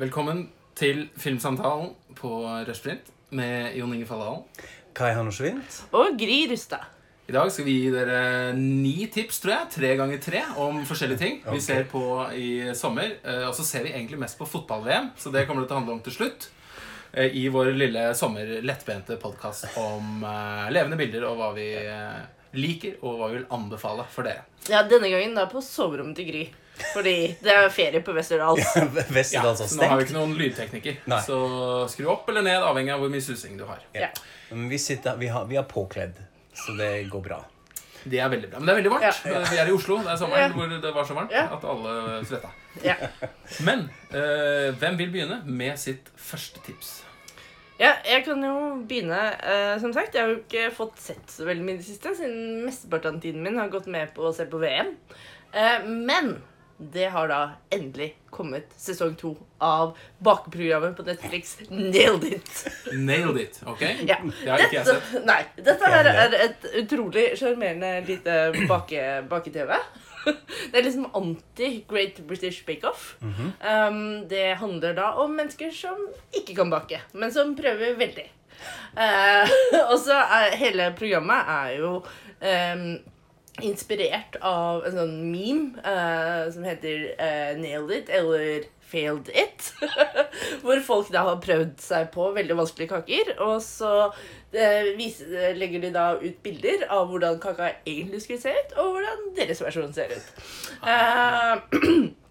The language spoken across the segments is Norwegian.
Velkommen til Filmsamtalen på Rushprint med Jon Inge Falldalen. Kai Hannersvint. Og Gry Rustad. I dag skal vi gi dere ni tips, tror jeg, tre ganger tre, om forskjellige ting vi okay. ser på i sommer. Eh, Og så ser vi egentlig mest på fotball-VM, så det kommer det til å handle om til slutt. eh, I vår lille sommer-lettbente podkast om eh, levende bilder og hva vi liker, og hva vi vil anbefale for dere. Ja, denne gangen da på soverommet til Gry. Fordi det er ferie på Westerdals. Ja, Westerdals har så nå har vi ikke noen lydtekniker, Nei. så skru opp eller ned, avhengig av hvor mye susing du har. Ja. Men vi, sitter, vi, har, vi er påkledd, så det går bra. Det er veldig bra. Men det er veldig varmt. Ja. Vi er i Oslo. Det er sommeren Ja. hvor det var så varmt Ja. at alle svetta. Ja. Men øh, hvem vil begynne med sitt første tips? ja, jeg kan jo begynne. eh, som sagt, jeg har jo ikke fått sett så veldig mye i det siste, siden mesteparten av tiden min har gått med på å se på VM. Uh, men det har da endelig kommet sesong to av bakeprogrammet på Netflix Nailed It. Nailed it. ok? Ja. Det har ikke jeg sett. Nei, dette her er et utrolig sjarmerende lite bake- bake-TV. Det er liksom anti-Great British Bake Off. um, det handler da om mennesker som ikke kan bake, men som prøver veldig. Uh, og så er hele programmet er jo um, inspirert av en sånn meme uh, som heter uh, Nailed It, eller Failed It. Hvor folk da har prøvd seg på veldig vanskelige kaker, og så eh, viser, legger de da ut bilder av hvordan kaka egentlig skulle se ut, og hvordan deres versjon ser ut.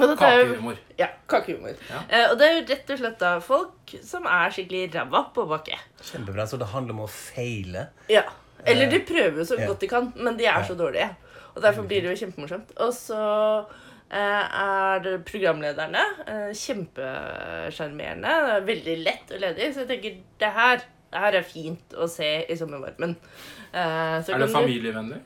Kakehumor. Ja, kakehumor. Ja. Eh, og det er jo rett og slett da folk som er skikkelig ræva på bakke. Kjempebra. Så det handler om å feile. Ja. Eller de prøver jo så godt de kan, men de er så dårlige. Og derfor blir det jo kjempemorsomt. Og så eh, er programlederne eh, kjempesjarmerende. Er Veldig lett og ledig. Så jeg tenker det her, det her er fint å se i sommervarmen. Eh, så Er det familievennlig?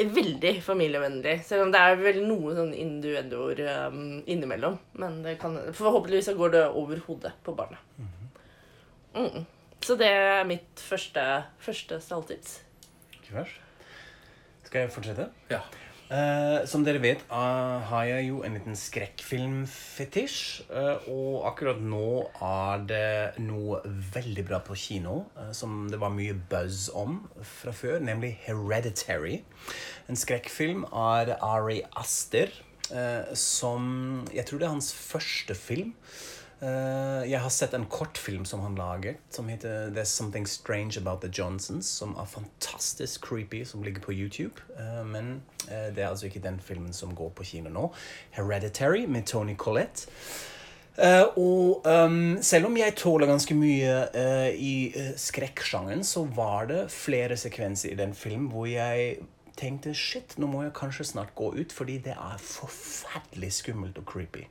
Veldig familievennlig. Selv om det er vel noe sånn induendoer um, innimellom. Men det kan, forhåpentligvis så går det over hodet på barnet. Mm. Så det er mitt første, første stalltips. Verst. Skal jeg fortsette? Ja. Uh, som dere vet, uh, har jeg jo en liten skrekkfilmfetisj. Uh, og akkurat nå er det noe veldig bra på kino som det var mye buzz om fra før, nemlig Hereditary. En skrekkfilm av Ari Aster, som Jeg tror det er hans første film. Eh, jeg har sett en kortfilm som han lager, som heter There's Something Strange About The Johnsons, som er fantastisk creepy, som ligger på YouTube. Eh, men eh, det er altså ikke den filmen som går på kino nå. Hereditary med Tony Collette. Uh, og um, selv om jeg tåler ganske mye uh, i uh, skrekksjangeren, så var det flere sekvenser i den filmen hvor jeg tenkte shit, nå må jeg kanskje snart gå ut, fordi det er forferdelig skummelt og creepy.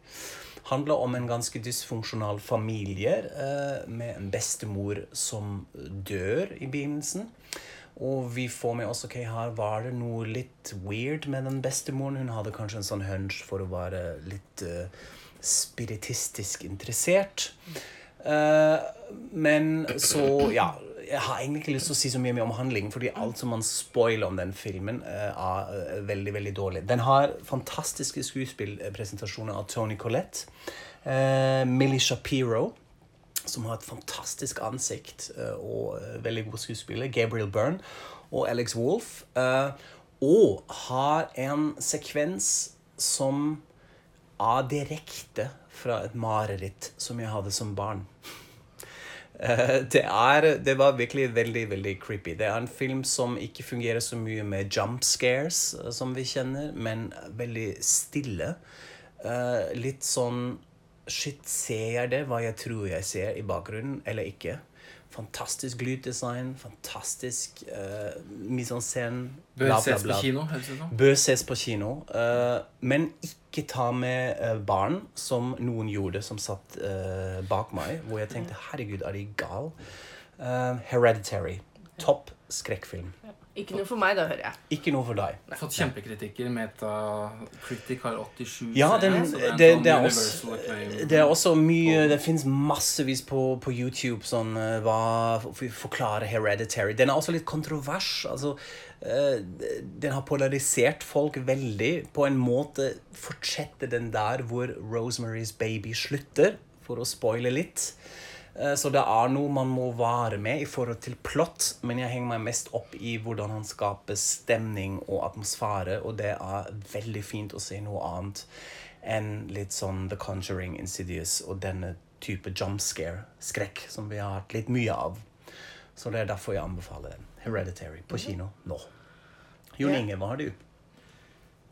Handler om en ganske dysfunksjonal familie eh, med en bestemor som dør i begynnelsen. Og vi får med oss ok, her var det noe litt weird med den bestemoren. Hun hadde kanskje en sånn hunch for å være litt eh, spiritistisk interessert. Eh, men så, ja Jeg har egentlig ikke lyst til å si så mye om handlingen, fordi alt som man spoiler om den filmen, eh, er eh, veldig veldig dårlig. Den har fantastiske skuespillpresentasjoner av Tony Collette. Uh, Millie Shapiro som har et fantastisk ansikt eh, og eh, veldig god skuespiller. Gabriel Byrne og Alex Wolff. eh, og har en sekvens som er direkte fra et mareritt som jeg hadde som barn. Eh, det, er, det var virkelig veldig veldig creepy. Det er en film som ikke fungerer så mye med jump scares, eh, som vi kjenner, men veldig stille. Eh, litt sånn Shit, ser jeg det, hva jeg tror jeg ser i bakgrunnen, eller ikke? Fantastisk lyddesign, fantastisk uh, mise en scène. Bør ses på kino. Bør ses på kino. Uh, men ikke ta med eh, barn, som noen gjorde, som satt uh, bak meg. Hvor jeg tenkte herregud, er de gal? Uh, Hereditary. Topp skrekkfilm. Ikke noe for meg, da, hører jeg. Ikke noe for deg. Fått kjempekritikker. Metacritic har 87 Ja, den, det det, sånn det, er også, det er også mye Det fins massevis på, på YouTube sånn hva forklarer Forklare Hereditary. Den er også litt kontrovers. Altså, den har polarisert folk veldig. På en måte fortsetter den der hvor Rosemary's Baby slutter. for å spoile litt. Eh, Så det er noe man må være med i forhold til plott, men jeg henger meg mest opp i hvordan han skaper stemning og atmosfære, og det er veldig fint å se noe annet enn litt sånn The Conjuring, Insidious og denne type jump scare-skrekk som vi har hatt litt mye av. Så det er derfor jeg anbefaler den. Hereditary på kino nå. Jon Inge, hva har du?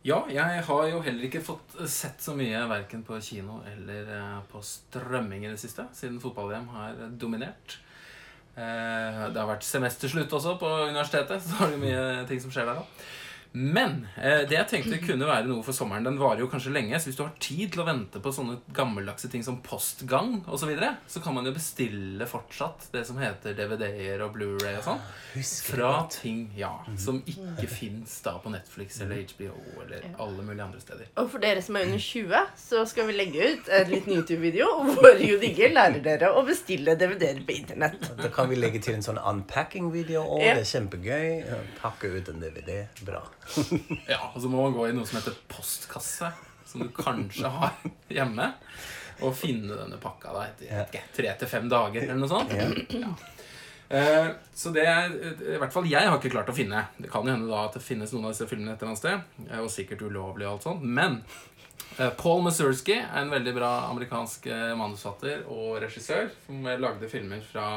Ja, jeg har jo heller ikke fått sett så mye verken på kino eller eh, på strømming i det siste, siden fotball-VM har dominert. Eh, Det har vært semesterslutt også på universitetet, så har det mye ting som skjer der òg. Men eh, det jeg tenkte kunne være noe for sommeren, den varer jo kanskje lenge. Så hvis du har tid til å vente på sånne gammeldagse ting som postgang osv., så, videre, så kan man jo bestille fortsatt det som heter DVD-er og Blu-ray og sånn. Fra ting ja, som ikke fins da på Netflix eller HBO eller alle mulige andre steder. Og for dere som er under 20, så skal vi legge ut en liten YouTube-video hvor Jo Digge lærer dere å bestille DVD-er på internett. Da kan vi legge til en sånn unpacking-video. òg. Ja. Det er kjempegøy. Pakke ut en DVD. Bra. Ja, Og så må man gå i noe som heter postkasse, som du kanskje har hjemme. Og finne denne pakka da etter tre til fem dager eller noe sånt. Ja. Eh, så det er i hvert fall jeg har ikke klart å finne. Det kan jo hende da at det finnes noen av disse filmene et eller annet sted. eh, Og sikkert ulovlig og alt sånt. Men eh, Paul Mazursky er en veldig bra amerikansk manusfatter og regissør som lagde filmer fra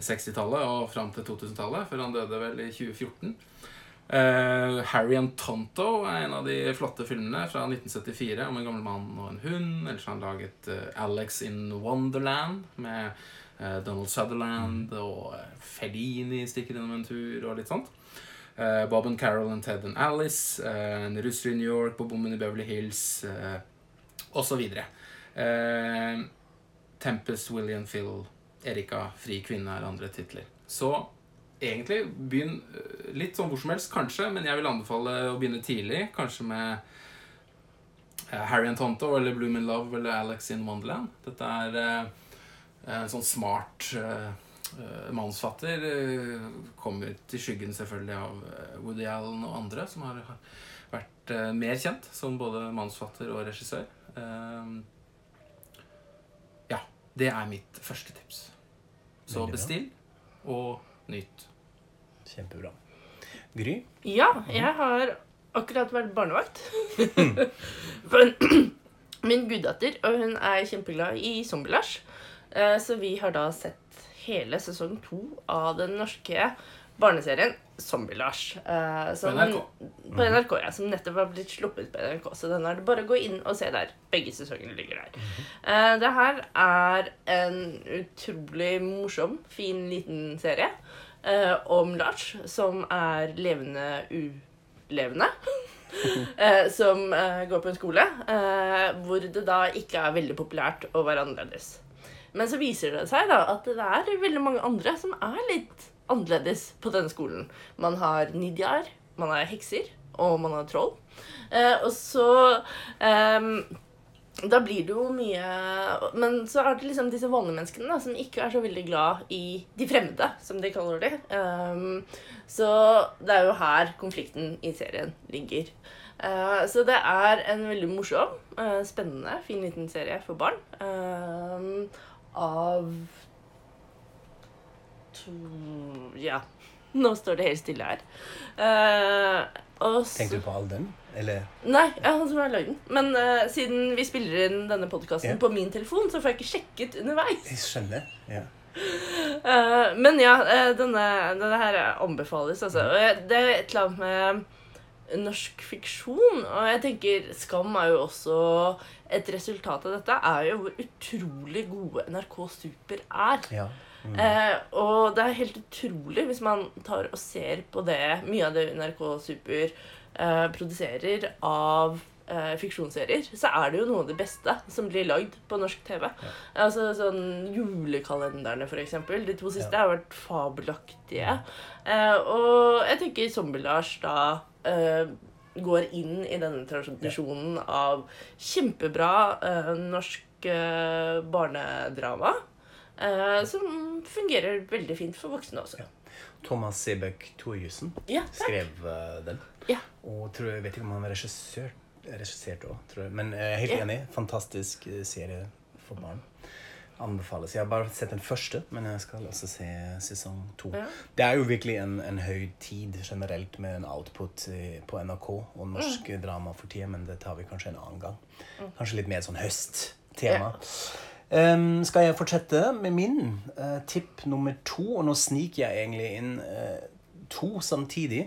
60-tallet og fram til 2000-tallet, før han døde vel i 2014. Eh, Harry and Tonto er en av de flotte filmene fra 1974 om en gammel mann og en hund. Ellers har han laget uh, Alex in Wonderland med uh, Donald Sutherland og eh, Fellini stikker innom en tur og litt sånt. Bob and Carol and Ted and Alice, En russer i New York, på bommen i Beverly Hills eh, osv. Tempest, William Phil, Erika, Fri kvinne er andre titler. Så egentlig begynn eh, litt sånn hvor som helst, kanskje, men jeg vil anbefale å begynne tidlig. Kanskje med eh, Harry and Tonto eller Bloom in Love eller Alex in Wonderland. Dette er eh, en sånn smart manusfatter. Kommer i skyggen selvfølgelig av Woody Allen og andre som har vært mer kjent som både manusfatter og regissør. Ja, det er mitt første tips. Så bestill og nyt. Kjempebra. Gry? Ja, jeg har akkurat vært barnevakt. For min guddatter, og hun er kjempeglad i Zombie-Lars. Eh, Så vi har da sett hele sesong to av den norske barneserien Zombie-Lars. Uh, som- NRK. På NRK, ja. Som nettopp har blitt sluppet på NRK. Så den er det bare å gå inn og se der. Begge sesongene ligger der. Uh, Det her er en utrolig morsom, fin, liten serie uh, om Lars, som er levende ulevende. eh, som går på en skole eh, hvor det da ikke er veldig populært å være annerledes. Men så viser det seg da at det er veldig mange andre som er litt annerledes på denne skolen. Man har nidjar, man har hekser, og man har troll. Eh, og så ehm, da blir det jo mye Men så er det liksom disse vanlige menneskene da, som ikke er så veldig glad i de fremmede, som de kaller de. Ehm, så det er jo her konflikten i serien ligger. Eh, så det er en veldig morsom, eh, spennende, fin liten serie for barn. ehm, av Ja. Nå står det helt stille her. Uh, Tenkte du på alderen, Eller Nei, ja, han som har lagd den. Men uh, siden vi spiller inn denne podkasten yeah. på min telefon, så får jeg ikke sjekket underveis. Jeg skjønner. Ja. Uh, men ja, denne, denne her anbefales, altså. Det er et eller annet med norsk fiksjon. Og jeg tenker Skam er jo også Et resultat av dette er jo hvor utrolig gode NRK Super er. ja. Mm. Eh, og det er helt utrolig hvis man tar og ser på det mye av det NRK Super eh, produserer av eh, fiksjonsserier, så er det jo noe av det beste som blir lagd på norsk TV. Altså sånn Julekalenderne, for eksempel. De to siste Ja. har vært fabelaktige. Eh, og jeg tenker Zombie-Lars da eh, går inn i denne tradisjonen av kjempebra eh, norsk barnedrama. Eh, som fungerer veldig fint for voksne også. Ja. Thomas Sebøk Thorjussen Ja, skrev eh, den. Ja. Og tror jeg vet ikke om han var regissør regissert òg, tror jeg. Men jeg er helt Ja. enig. Fantastisk eh, serie for barn. Anbefales. Jeg har bare sett den første, men jeg skal også se sesong to. Ja. Det er jo virkelig en, en høy tid generelt med en output på NRK og norsk drama for tida, men det tar vi kanskje en annen gang. Kanskje litt mer sånn høsttema. Em, skal jeg fortsette med min uh, tipp nummer to? Og nå sniker jeg egentlig inn uh, to samtidig.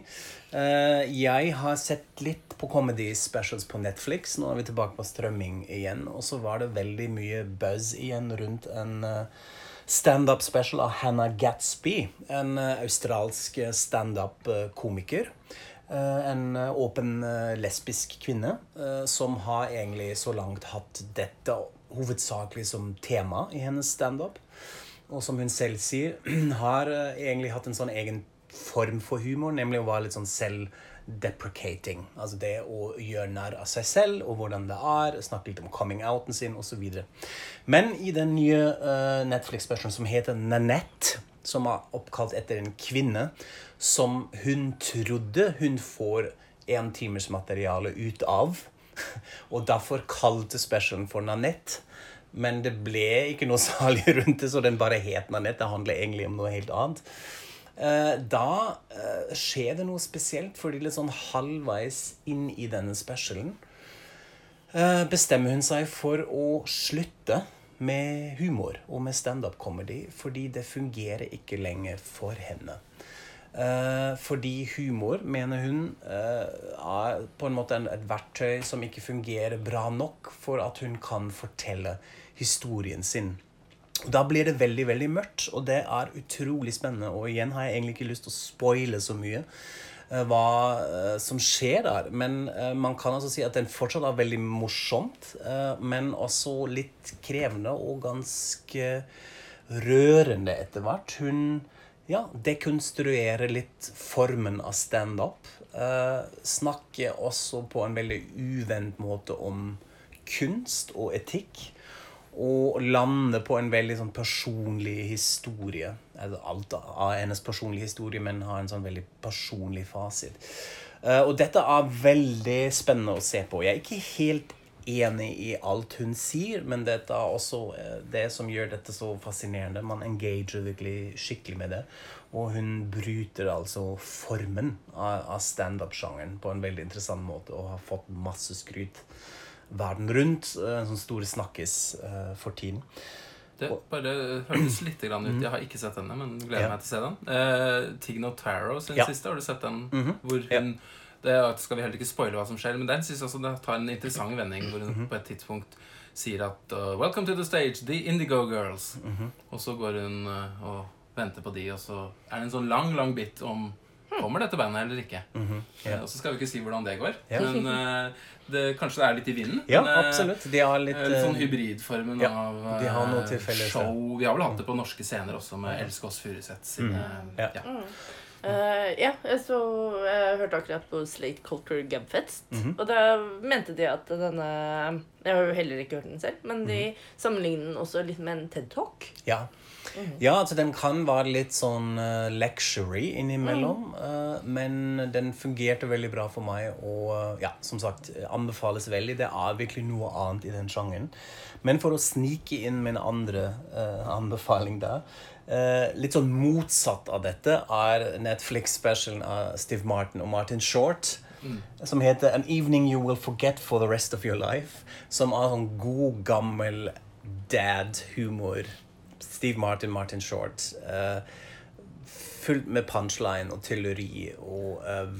Uh, jeg har sett litt på comedy specials på Netflix. Nå er vi tilbake på strømming igjen. Og så var det veldig mye buzz igjen rundt en standup special av Hannah Gatsby. En australsk standup-komiker. En åpen lesbisk kvinne som har egentlig så langt hatt dette hovedsakelig som tema i hennes standup. Og som hun selv sier, har eh, egentlig hatt en sånn egen form for humor, nemlig å være litt sånn selv-deprecating. Altså det å gjøre narr av seg selv og hvordan det er, snakke litt om coming outen sin osv. Men i den nye uh, Netflix-specialen som heter Nanette, som er oppkalt etter en kvinne som hun trodde hun får en timers materiale ut av, og derfor kalte specialen for Nanette. Men det ble ikke noe særlig rundt det, så den bare het Nanette. Det handler egentlig om noe helt annet. Eh, Da eh, skjer det noe spesielt, fordi litt sånn halvveis inn i denne specialen eh, bestemmer hun seg for å slutte med humor og med standup-comedy, fordi det fungerer ikke lenger for henne. Eh, fordi humor, mener hun, eh, er på en måte et verktøy som ikke fungerer bra nok for at hun kan fortelle historien sin. Da blir det veldig veldig mørkt, og det er utrolig spennende. Og igjen har jeg egentlig ikke lyst til å spoile så mye eh, hva eh, som skjer der. Men eh, man kan altså si at den fortsatt er veldig morsomt, eh, men også litt krevende og ganske rørende etter hvert. Hun ja, dekonstruere litt formen av standup. Eh, snakker også på en veldig uvent måte om kunst og etikk. Og lander på en veldig sånn personlig historie. Altså alt av hennes personlige historie, men har en sånn veldig personlig fasit. Eh, og dette er veldig spennende å se på. Jeg er ikke helt enig i alt hun sier, men det er også eh, det som gjør dette så fascinerende. Man engager virkelig skikkelig med det. Og hun bryter altså formen av, av standup-sjangeren på en veldig interessant måte og har fått masse skryt verden rundt. eh, En sånn store snakkis eh, for tiden. Det bare hørtes litt grann ut. Jeg har ikke sett denne, men gleder Ja. meg til å se den. Eh, Tigno Taro sin Ja. siste, har du sett den? Mhm. Hvor hun Det skal vi heller ikke spoile hva som skjer, men den synes jeg også det tar en interessant vending hvor hun Mhm. på et tidspunkt sier at uh, Welcome to the stage, the Indigo Girls. Mhm. Og så går hun uh, og venter på de, og så er det en sånn lang, lang bit om Kommer dette bandet eller ikke? Mhm, ja. Eh, Og så skal vi ikke si hvordan det går. Yeah. Men eh, det, kanskje det er litt i vinden. Ja, men, eh, absolutt. De har litt Eh, sånn eh, hybridformen ja, av de har noe eh, til felles, ja. show. Vi har vel hatt det på norske scener også, med Else oss Furuseth sine ja. ja. Eh, ja, så, jeg hørte akkurat på Slate Culture Gabfest. Mhm. Og da mente de at denne Jeg har jo heller ikke hørt den selv, men de Mhm. sammenligner den også litt med en TED Talk. Ja. ja, altså den kan være litt sånn uh, lectury innimellom, uh, men den fungerte veldig bra for meg, og eh, ja, som sagt, anbefales veldig. Det er virkelig noe annet i den sjangeren. Men for å snike inn min andre eh, anbefaling der eh, Litt sånn motsatt av dette er Netflix-specialen av Steve Martin og Martin Short. Som heter An Evening You Will Forget For The Rest Of Your Life. Som er sånn god, gammel dad-humor. Steve Martin, Martin Short. eh, fullt med punchline og tylleri og eh,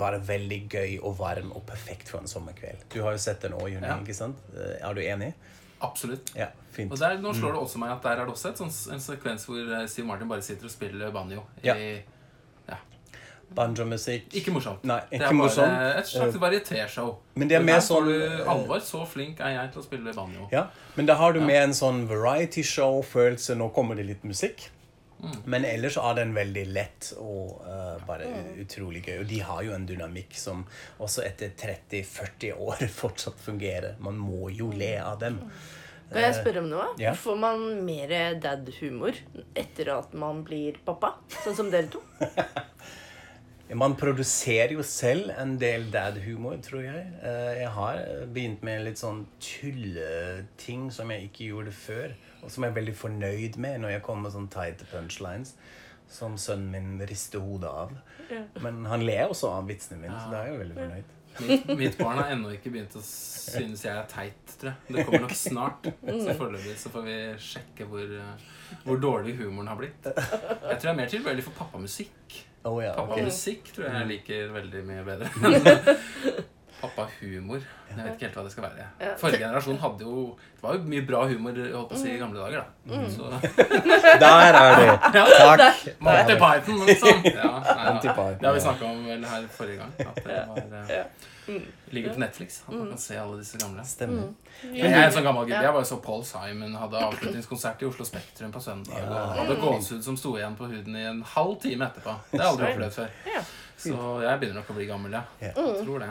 bare veldig gøy og varm og perfekt for en sommerkveld. Du har jo sett den òg, Juni. Ja. ikke sant? Eh, Er du enig? Absolutt. Ja, fint. Og der, nå slår det også meg at der er det også et sånn, en sekvens hvor eh, Steve Martin bare sitter og spiller banjo. Ja. ja. Banjomusikk. ikke morsomt. Nei, det er er bare et slags varieté-show. Men det er mer sånn, alvor. Så flink er jeg til å spille banjo. Ja, men da har du med en sånn variety show-følelse. Nå kommer det litt musikk. Mm. Men ellers er den veldig lett og uh, bare utrolig gøy. Og de har jo en dynamikk som også etter 30-40 år fortsatt fungerer. Man må jo le av dem. Kan jeg spørre om noe? ja. Får man mer dad-humor etter at man blir pappa? Sånn som dere to? Man produserer jo selv en del dad-humor, tror jeg. Eh, Jeg har begynt med litt sånn tulleting som jeg ikke gjorde før, og som jeg er veldig fornøyd med når jeg kommer med sånn tight punchlines. Som sønnen min rister hodet av. Ja. Men han ler også av vitsene mine, så da er jeg jo veldig fornøyd. Mitt, mitt barn har ennå ikke begynt å synes jeg er teit, tror jeg. Det kommer nok snart. Så foreløpig så får vi sjekke hvor, eh, hvor dårlig humoren har blitt. Jeg tror jeg er mer tilbøyelig for pappamusikk. Å ja, ok. Pappamusikk tror jeg jeg liker veldig mye bedre. Pappahumor. Jeg vet ikke helt hva det skal være. Ja. Forrige generasjon hadde jo Det var jo mye bra humor holdt på å si, i gamle dager. da Så Der er det! Takk. Monty Python, liksom. Ja, nei, ja. Det har vi snakka om vel her forrige gang. At det var, Ja. eh, ligger på Netflix. At man kan se alle disse gamle. Stemmer. Men Jeg er en sånn gammel gutt. Jeg bare så Paul Simon hadde avslutningskonsert i Oslo Spektrum på søndag. Og hadde gåsehud som sto igjen på huden i en halv time etterpå. Det har jeg aldri opplevd før. Så jeg begynner nok å bli gammel, ja. Ja. Jeg tror det.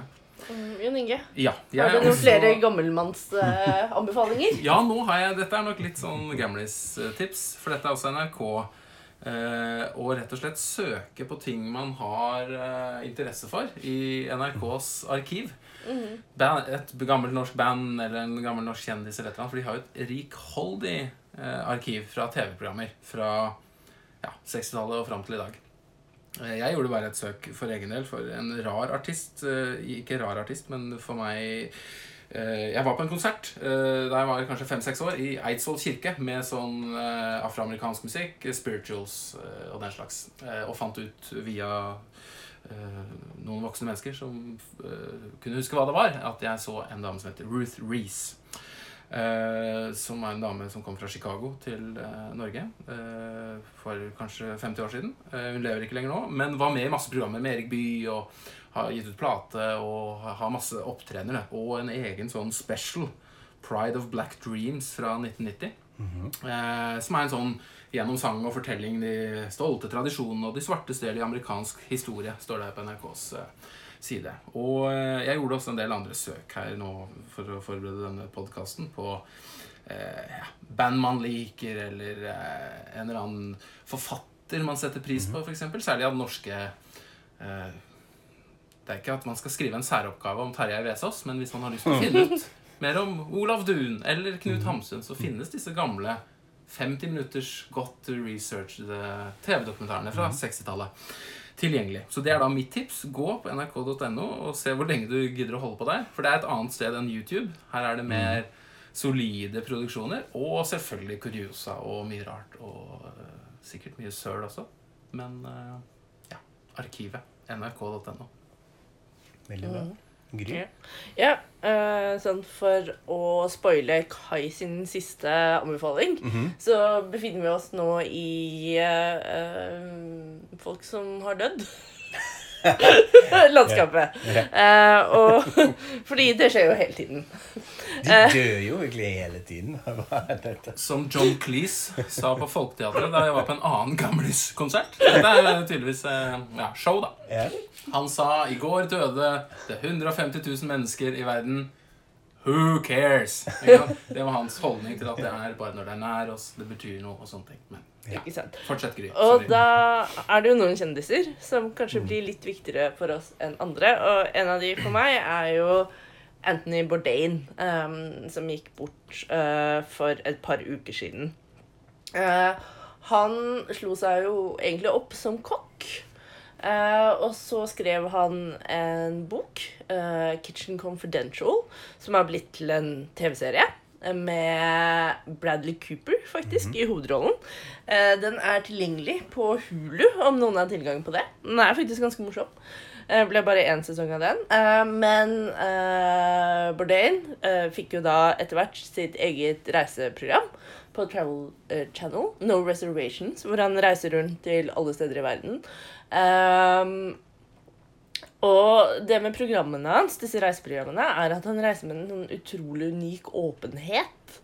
Mm, Jon Inge, Ja. har du noen også- flere gammelmannsanbefalinger? Ja, nå har jeg Dette er nok litt sånn gamlis-tips, for dette er også NRK. Uh, og rett og slett søke på ting man har uh, interesse for i NRKs arkiv. Band, et gammelt norsk band eller en gammel norsk kjendis eller et eller annet. For de har jo et rikholdig eh, arkiv fra TV-programmer fra ja, 60-tallet og fram til i dag. Eh, Jeg gjorde bare et søk for egen del for en rar artist. eh, Ikke rar artist, men for meg eh, Jeg var på en konsert da jeg var kanskje fem-seks år, i Eidsvoll kirke, med sånn afroamerikansk musikk, spirituals og den slags. Og fant ut via noen voksne mennesker som kunne huske hva det var, at jeg så en dame som heter Ruth Reece. Eh, som er en dame som kom fra Chicago til eh, Norge eh, for kanskje 50 år siden. Hun lever ikke lenger nå, men var med i masse programmer med Erik Bye og har gitt ut plate og har masse opptrenere. Og en egen sånn special, Pride of Black Dreams fra 1990. eh, som er en sånn gjennom sang og fortelling de stolte tradisjonene og de svartes del i amerikansk historie, står det på NRKs side. Og eh, jeg gjorde også en del andre søk her nå for å forberede denne podkasten på eh, ja, band man liker, eller eh, en eller annen forfatter man setter pris på, f.eks. Særlig av norske eh, Det er ikke at man skal skrive en særoppgave om Terje Vesaas, men hvis man har lyst til å finne ut mer om Olav Duun eller Knut Hamsun, så finnes disse gamle 50 minutters godt researchede TV-dokumentarene fra 60-tallet tilgjengelig. Så det er da mitt tips. Gå på nrk.no og se hvor lenge du gidder å holde på der. For det er et annet sted enn YouTube. Her er det mer solide produksjoner. Og selvfølgelig kuriosa og mye rart. Og uh, sikkert mye søl også. Men uh, ja. Arkivet. nrk.no. Veldig bra. Gry? Ja. Ja, eh, sånn for å spoile Kai sin siste anbefaling, så befinner vi oss nå i uh, folk som har dødd. Landskapet. Eh, og fordi det skjer jo hele tiden. De dør jo egentlig hele tiden. Hva er dette? Som John Cleese sa på Folketeatret da jeg var på en annen gamliskonsert. Dette er tydeligvis eh, ja, show, da. Han sa i går døde det 150 000 mennesker i verden. Who cares? Det var hans holdning til at det er bare når det er nær oss, det betyr noe og sånne ting. Men Ikke sant? fortsett, Gry. Og Sorry. da er det jo noen kjendiser som kanskje blir litt viktigere for oss enn andre. Og en av de for meg er jo Anthony Bourdain, um, som gikk bort uh, for et par uker siden. Uh, han slo seg jo egentlig opp som kokk. Uh, og så skrev han en bok, uh, 'Kitchen Confidential', som har blitt til en TV-serie. Med Bradley Cooper, faktisk, i hovedrollen. Uh, den er tilgjengelig på Hulu, om noen har tilgang på det. Den er faktisk ganske morsom. Det ble bare én sesong av den. Uh, men Bourdain fikk jo da etter hvert sitt eget reiseprogram på Travel Channel, No Reservations, hvor han reiser rundt til alle steder i verden. Og det med programmene hans, disse reiseprogrammene, er at han reiser med en sånn utrolig unik åpenhet.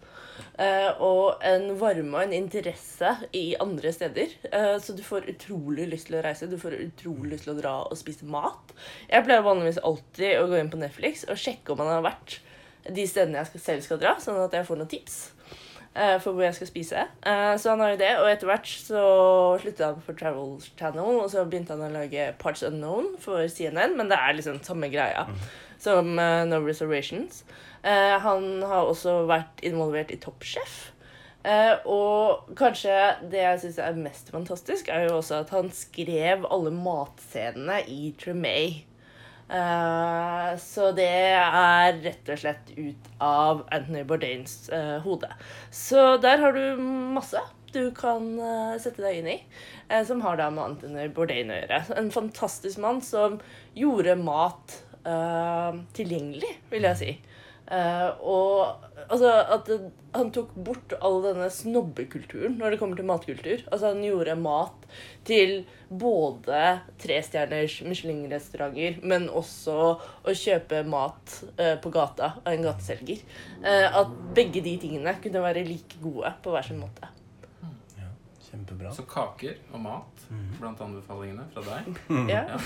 eh, og en varme og en interesse i andre steder. Eh, så du får utrolig lyst til å reise. Du får utrolig lyst til å dra og spise mat. Jeg pleier vanligvis alltid å gå inn på Netflix og sjekke om han har vært de stedene jeg selv skal dra, sånn at jeg får noen tips. Eh, for hvor jeg skal spise. Eh, så han har jo det, og etter hvert så sluttet han for Travel Channel, og så begynte han å lage Parts Unknown for CNN, men det er liksom samme greia som eh, No Reservations. Han har også vært involvert i Top Chef. Og kanskje det jeg syns er mest fantastisk, er jo også at han skrev alle matscenene i Tremay. Eh, så det er rett og slett ut av Anthony Bourdains uh, hode. Så der har du masse du kan uh, sette deg inn i, som har da med Anthony Bourdain å gjøre. En fantastisk mann som gjorde mat tilgjengelig, vil jeg si. Og altså at han tok bort all denne snobbekulturen når det kommer til matkultur. Altså Han gjorde mat til både trestjerners Michelin-restauranter, men også å kjøpe mat eh, på gata av en gateselger. Eh, at begge de tingene kunne være like gode på hver sin måte. Ja, Kjempebra. Så kaker og mat blant anbefalingene fra deg. Ja. Ja.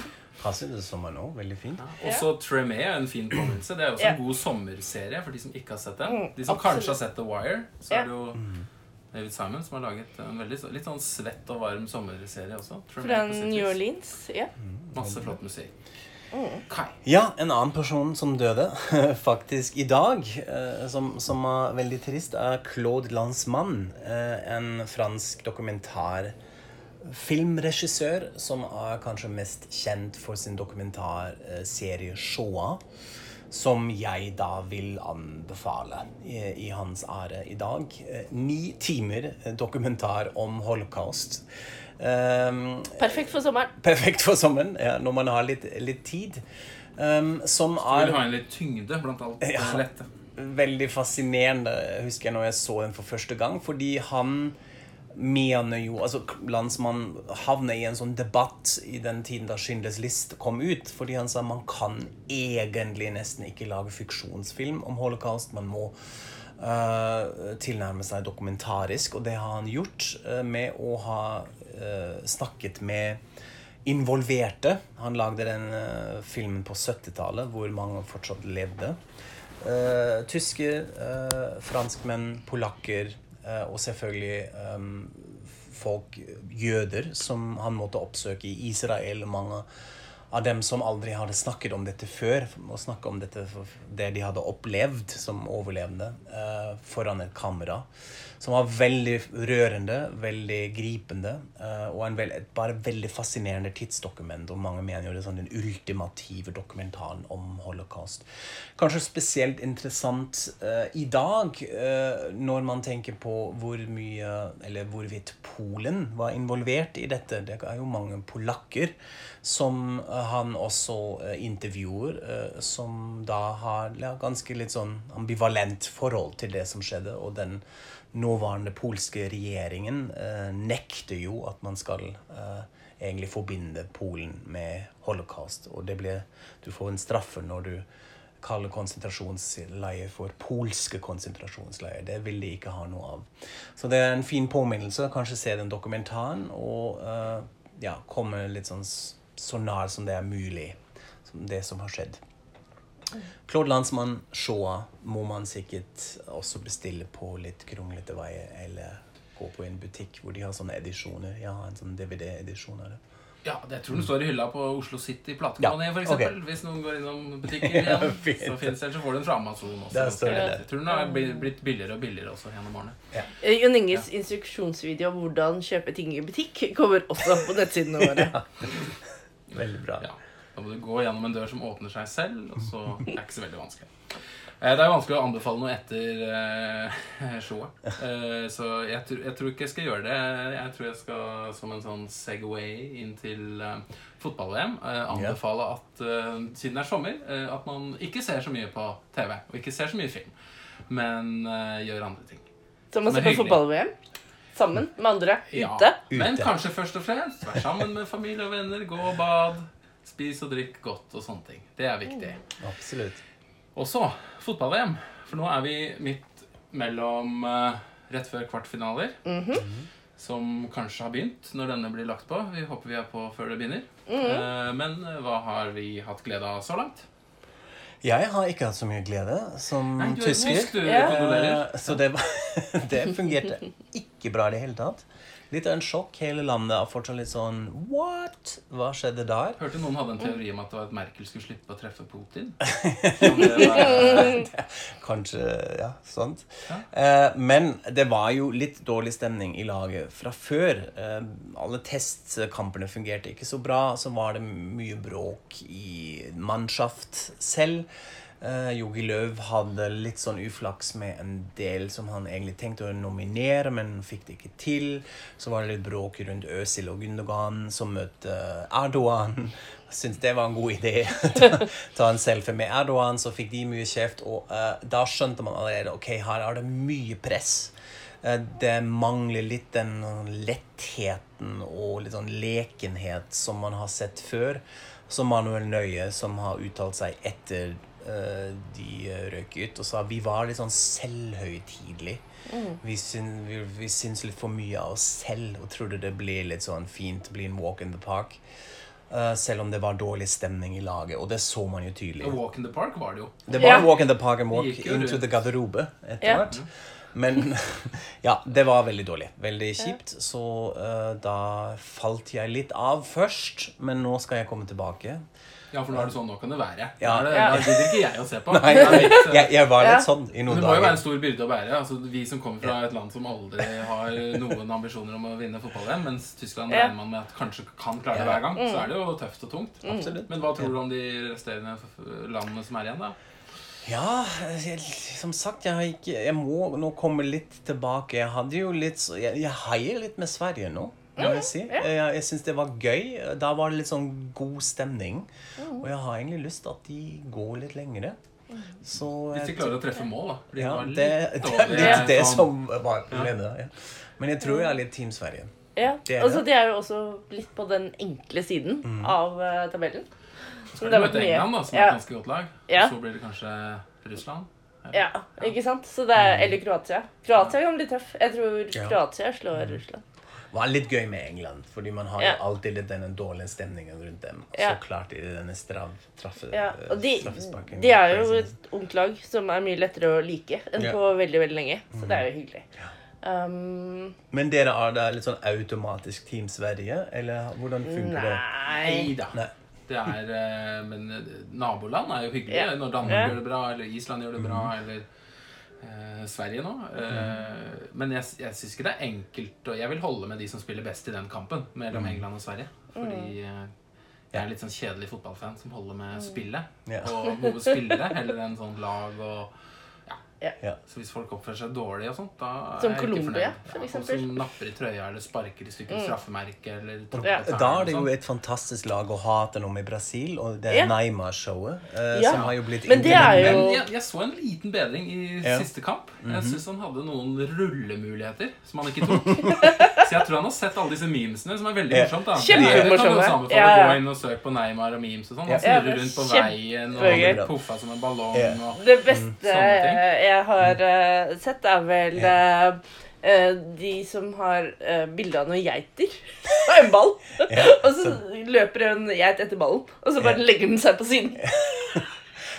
Passer det sommer nå? Veldig fint. Og så Tremé er en fin påminnelse. Det er også Ja. en god sommerserie for de som ikke har sett den. Mm, De som absolutt. kanskje har sett The Wire, så Ja. er det jo David Simon som har laget en veldig litt sånn svett og varm sommerserie også. Tremé Fra New. Orleans. Ja. Masse flott musikk. Mm. Kai. Ja, en annen person som døde faktisk i dag, eh, som, som er veldig trist, er Claude Lanzmann. eh, En fransk dokumentarfilmregissør som er kanskje mest kjent for sin dokumentarserie Shoah. Som jeg da vil anbefale i, i hans ære i dag. Eh, Ni timer dokumentar om holocaust. Um, Perfekt for sommeren. perfekt for sommeren ja, når man har litt, litt tid. Um, som er vil ha en litt tyngde blant alt det Ja. lette. veldig fascinerende, husker jeg når jeg så den for første gang. Fordi han mener jo Altså, Landsmannen havner i en sånn debatt i den tiden da Schindlers list kom ut. Fordi han sa man kan egentlig nesten ikke lage fiksjonsfilm om holocaust. Man må uh, tilnærme seg dokumentarisk, og det har han gjort uh, med å ha uh, snakket med involverte. Han lagde den filmen på 70-tallet hvor mange fortsatt levde. Tysker, eh, franskmenn, polakker og selvfølgelig eh, folk, jøder, som han måtte oppsøke i Israel. Mange av dem som aldri hadde snakket om dette før, og snakke om dette det de hadde opplevd som overlevende, eh, foran et kamera. Som var veldig rørende, veldig gripende, eh, og en veld, et bare veldig fascinerende tidsdokument. Og mange mener jo det er sånn den ultimative dokumentaren om holocaust. Kanskje spesielt interessant uh, i dag, uh, når man tenker på hvor mye, eller hvorvidt Polen var involvert i dette. Det er jo mange polakker som han også uh, intervjuer, som da har ja, ganske litt sånn ambivalent forhold til det som skjedde, og den nåværende polske regjeringen eh, nekter jo at man skal eh, egentlig forbinde Polen med holocaust. Og det ble, du får en straffe når du kaller konsentrasjonsleir for polske konsentrasjonsleier. Det vil de ikke ha noe av. Så det er en fin påminnelse. Kanskje se den dokumentaren og eh, ja, komme litt sånn så nær som det er mulig, som det som har skjedd. Claude Landsmann, Shoah, må man sikkert også bestille på litt kronglete veier, eller gå på en butikk hvor de har sånne edisjoner. Ja, en sånn DVD-edisjon av det. Ja, det tror den står i hylla på Oslo City platekompani, Ja, for eksempel. Hvis noen går innom butikken igjen. ja, så finnes det, så får du den fra Amazon også. Der står det Jeg tror den har blitt billigere og billigere også gjennom årene. Ja. Jon Inges instruksjonsvideo om hvordan kjøpe ting i butikk kommer også på nettsidene våre. Veldig bra. Ja. Da må du gå gjennom en dør som åpner seg selv, og så er det ikke så veldig vanskelig. Eh, Det er vanskelig å anbefale noe etter eh, showet. Eh, så jeg, tror- jeg tror ikke jeg skal gjøre det. Jeg tror jeg skal som en sånn Segway inn til eh, fotball-VM anbefale at siden det er sommer, at man ikke ser så mye på TV og ikke ser så mye film, men gjør andre ting. Som å se på fotball-VM. Sammen med andre. Ja, Ute. Men kanskje først og fremst vær sammen med familie og venner, gå og bad, spis og drikk godt og sånne ting. Det er viktig. Absolutt. Og så fotball-VM. For nå er vi midt mellom uh, rett før kvartfinaler. Som kanskje har begynt når denne blir lagt på. Vi håper vi er på før det begynner. Eh, men eh, hva har vi hatt glede av så langt? Jeg har ikke hatt så mye glede som Nei, du er tysker. tysk, du. Ja. Så det, det fungerte ikke bra i det hele tatt. Litt av en sjokk. Hele landet er fortsatt litt sånn What? Hva skjedde der? Hørte noen hadde en teori om at det var at Merkel skulle slippe å treffe Putin. Det Kanskje Ja, sånt. Ja. Eh, men det var jo litt dårlig stemning i laget fra før. Eh, alle testkampene fungerte ikke så bra. Så var det mye bråk i mannschaft selv. Uh, Jogi Løv hadde litt sånn uflaks med en del som han egentlig tenkte å nominere, men fikk det ikke til. Så var det litt bråk rundt Øzil og Gundogan, som møtte Erdogan. Syntes det var en god idé. ta, ta en selfie med Erdogan, så fikk de mye kjeft. Og uh, da skjønte man allerede ok, her er det mye press. Eh, det mangler litt den lettheten og litt sånn lekenhet som man har sett før. Som Manuel Nøye, som har uttalt seg etter eh, de eh, røk ut, og sa vi var litt sånn selvhøytidelige. Vi, syn, vi, vi syns litt for mye av oss selv og trodde det ble litt sånn fint, bli en walk in the park. Uh, selv om det var dårlig stemning i laget, og det så man jo tydelig. A walk in the park var det jo. Det var yeah. walk in the park and walk into the garderobe etter yeah. hvert. Men ja, det var veldig dårlig. Veldig kjipt. Så uh, da falt jeg litt av først, men nå skal jeg komme tilbake. Ja, for nå er det sånn, nå kan det være. Ja. Nå er det, gidder ikke jeg å se på. Nei, Jeg, jeg var litt sånn i noen dager. det må jo være en stor byrde å bære. Altså, vi som kommer fra et land som aldri har noen ambisjoner om å vinne fotball-VM, mens Tyskland regner man med at kanskje kan klare det hver gang, så er det jo tøft og tungt. Absolutt. Men hva tror du om de resterende landene som er igjen, da? Ja, jeg, som sagt, jeg, har ikke, jeg må nå komme litt tilbake. Jeg hadde jo litt Jeg, jeg heier litt med Sverige nå, må jeg si. Jeg, jeg syns det var gøy. Da var det litt sånn god stemning. Og jeg har egentlig lyst til at de går litt lengre. Så Hvis de klarer å treffe mål, da. Fordi Ja, det, det er litt det sånn- som var problemet. Ja. Men jeg tror jeg er litt Team Sverige. Ja. Det er Altså, de er jo også litt på den enkle siden av uh, tabellen. Så det de har vært mye. England, da, som er et ganske godt lag. Ja. Så blir det kanskje Russland. Ja, ikke sant? Så det er, eller Kroatia. Kroatia kan bli tøff. Jeg tror Kroatia slår Russland. Var litt gøy med England, fordi man har Ja. jo alltid litt denne dårlige stemningen rundt dem. Ja. Så klart i denne straff, traffe, Ja, og de, de er jo et ungt lag som er mye lettere å like enn Ja. på veldig, veldig lenge. Så det er jo hyggelig. Um, Men dere er da litt sånn automatisk Team Sverige, eller hvordan funker det? Nei nei da. Det er, eh, men eh, naboland er jo hyggelige. Ja. Når Danmark Ja. gjør det bra, eller Island gjør det bra, Mm. eller Sverige nå. Mm. Men jeg, jeg syns ikke det er enkelt, og jeg vil holde med de som spiller best i den kampen, mellom Mm. England og Sverige. Fordi eh, jeg er litt sånn kjedelig fotballfan som holder med spillet. Yeah. Og gode spillere heller enn sånn lag og ja. Ja. Så hvis folk oppfører seg dårlig og sånt, da er Som jeg ikke Colombia, fornøyd. for eksempel. folk som napper i trøya eller sparker i stykker straffemerke eller tråkker Ja. på tærne Da er det jo sånt. et fantastisk lag å hate noe i Brasil, og det er Ja. Neymar-showet, eh, Ja. som har jo blitt Men det er jo- Men jeg, jeg så en liten bedring i Ja. siste kamp. Mhm. Jeg syns han hadde noen rullemuligheter som han ikke tok. Så jeg tror han har sett alle disse memesene, som er veldig morsomt. da Kjempemorsomme. Ja, å ja. gå inn og søke på Neymar og memes og sånn. Han snurrer er rundt på veien og puffa som en ballong. Ja. Og Det beste jeg har uh, sett, er vel eh, eh, de som har uh, bilde av noen geiter og en ball. Og så løper en geit etter ballen, og så bare legger den seg på siden.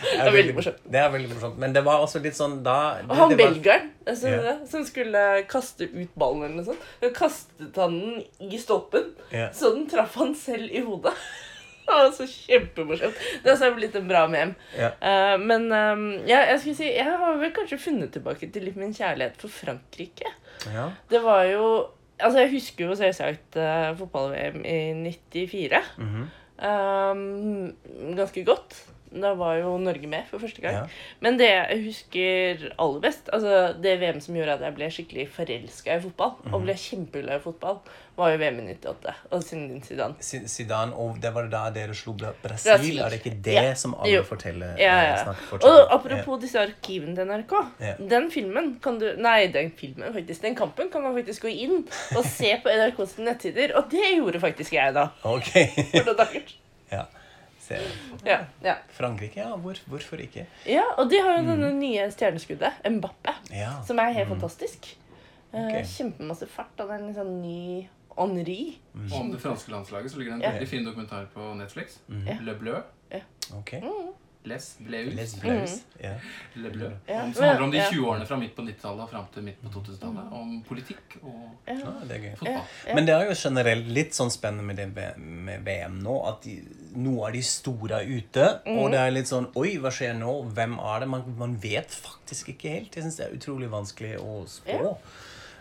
Det er veldig morsomt. Det er veldig morsomt. Men det var også litt sånn da det, Og han belgeren altså, Ja. som skulle kaste ut ballen eller noe sånt, så kastet han den i stolpen, Ja. så den traff han selv i hodet. Det var så kjempemorsomt. Det har blitt en bra mem. Ja. Uh, men um, ja, jeg skulle si, jeg har vel kanskje funnet tilbake til litt min kjærlighet for Frankrike. Ja. Det var jo Altså, jeg husker jo selvsagt uh, fotball-VM i 94 Mhm. um, ganske godt. Da var jo Norge med for første gang. Ja. Men det jeg husker aller best, altså det VM som gjorde at jeg ble skikkelig forelska i fotball, Mhm. og ble kjempeglad i fotball, var jo VM i 98 og Zinedine Zidane. Zidane, og det var da dere slo Brasil. Brasil. Er det ikke det Ja. som alle Jo. forteller? Ja, ja, ja. Og apropos disse arkivene til NRK. Den filmen kan du Nei, den filmen, faktisk. Den kampen kan man faktisk gå inn og se på NRKs nettsider. Og det gjorde faktisk jeg, da. Okay. Ok. For noen dager. ja. Se. Ja, ja. Frankrike, ja. Hvor, hvorfor ikke? ja, og de har jo Mm. denne nye stjerneskuddet, Mbappe, Ja. som er helt fantastisk. Okay. Ok. Kjempemasse fart, og det er en sånn ny Henri. Mm. om det franske landslaget så ligger det en Ja. veldig fin dokumentar på Netflix. Ja. Le Bleu. Ok. Les Bleus. Les Bleus. Ja. Le Bleu. Ja. Som handler om de 20 årene fra midt på 90-tallet og fram til midt på 2000-tallet. Om politikk og Ah, det er gøy. fotball. Ja. Men det er jo generelt litt sånn spennende med, det, med VM nå, at de, noe av de store er ute, og det er litt sånn Oi, hva skjer nå? Hvem er det? Man, man vet faktisk ikke helt. Jeg syns det er utrolig vanskelig å spå.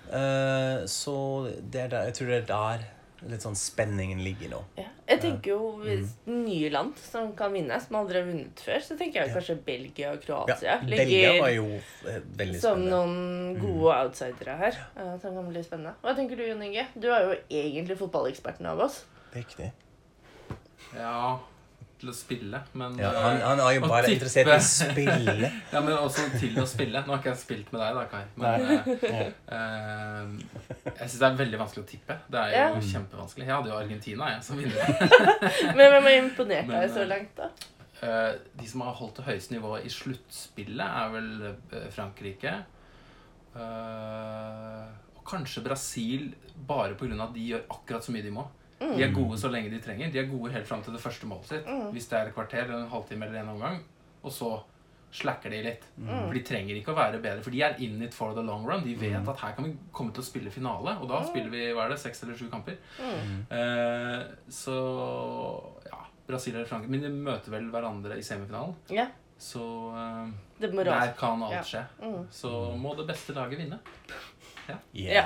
Eh, så det er der, jeg tror det er der litt sånn spenningen ligger nå. Ja. Jeg tenker jo hvis nye land som kan vinne, som aldri har vunnet før, så tenker jeg kanskje Belgia og Ja, Kroatia Belgia var jo veldig spennende. som noen gode outsidere her. Ja. som kan bli spennende. Hva tenker du, Jon Inge? Du er jo egentlig fotballeksperten av oss. Riktig. Ja, til å spille, men Ja, eh, han, han er jo bare tippe- interessert i å spille. Ja, men også til å spille. Nå har ikke jeg spilt med deg, da, Kai. Men eh, eh, jeg syns det er veldig vanskelig å tippe. Det er jo Ja. kjempevanskelig. Jeg hadde jo Argentina jeg, som vinner. Men hvem har imponert deg så langt, da? Uh, de som har holdt det høyeste nivået i sluttspillet, er vel Frankrike. Uh, og kanskje Brasil, bare pga. at de gjør akkurat så mye de må. De er gode så lenge de trenger. De er gode helt fram til det første målet sitt. Hvis det er et kvarter eller en halvtime eller en omgang. Og så slacker de litt. For de trenger ikke å være bedre. For de er in it for the long run. De vet at her kan vi komme til å spille finale. Og da spiller vi hva er det, seks eller sju kamper. Eh, så ja, Brasil eller Frankrike. Men de møter vel hverandre i semifinalen. Ja, Så eh, det der kan alt skje. Mm. Så må det beste laget vinne. Yeah. Ja.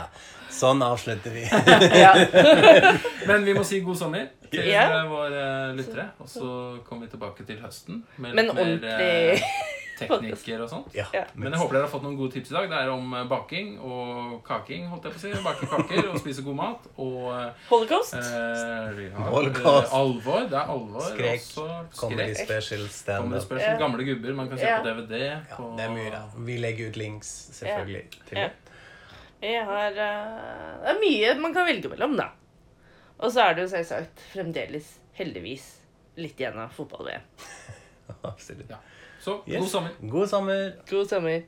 Sånn avslutter vi. Men vi må si god sommer til Ja. eh, våre lyttere. Og så kommer vi tilbake til høsten med Men litt mer eh, teknikker og sånt. Ja, Ja. Men jeg håper dere har fått noen gode tips i dag. Det er om eh, baking og kaking. holdt jeg på å si. Bake kaker og spise god mat. Og eh, Holocaust. vi har, Holocaust. eh, alvor. Det er alvor. Skrek. Comedy special standup. special. Gamle gubber man kan se Ja. på DVD. Ja, det er mye, da. Vi legger ut links, selvfølgelig, til Ja. det. Jeg har uh, Det er mye man kan velge mellom, da. Og så er det jo selvsagt fremdeles, heldigvis, litt igjen av fotball-VM. Absolutt. Ja. Så Yes. god sommer. God sommer. God sommer.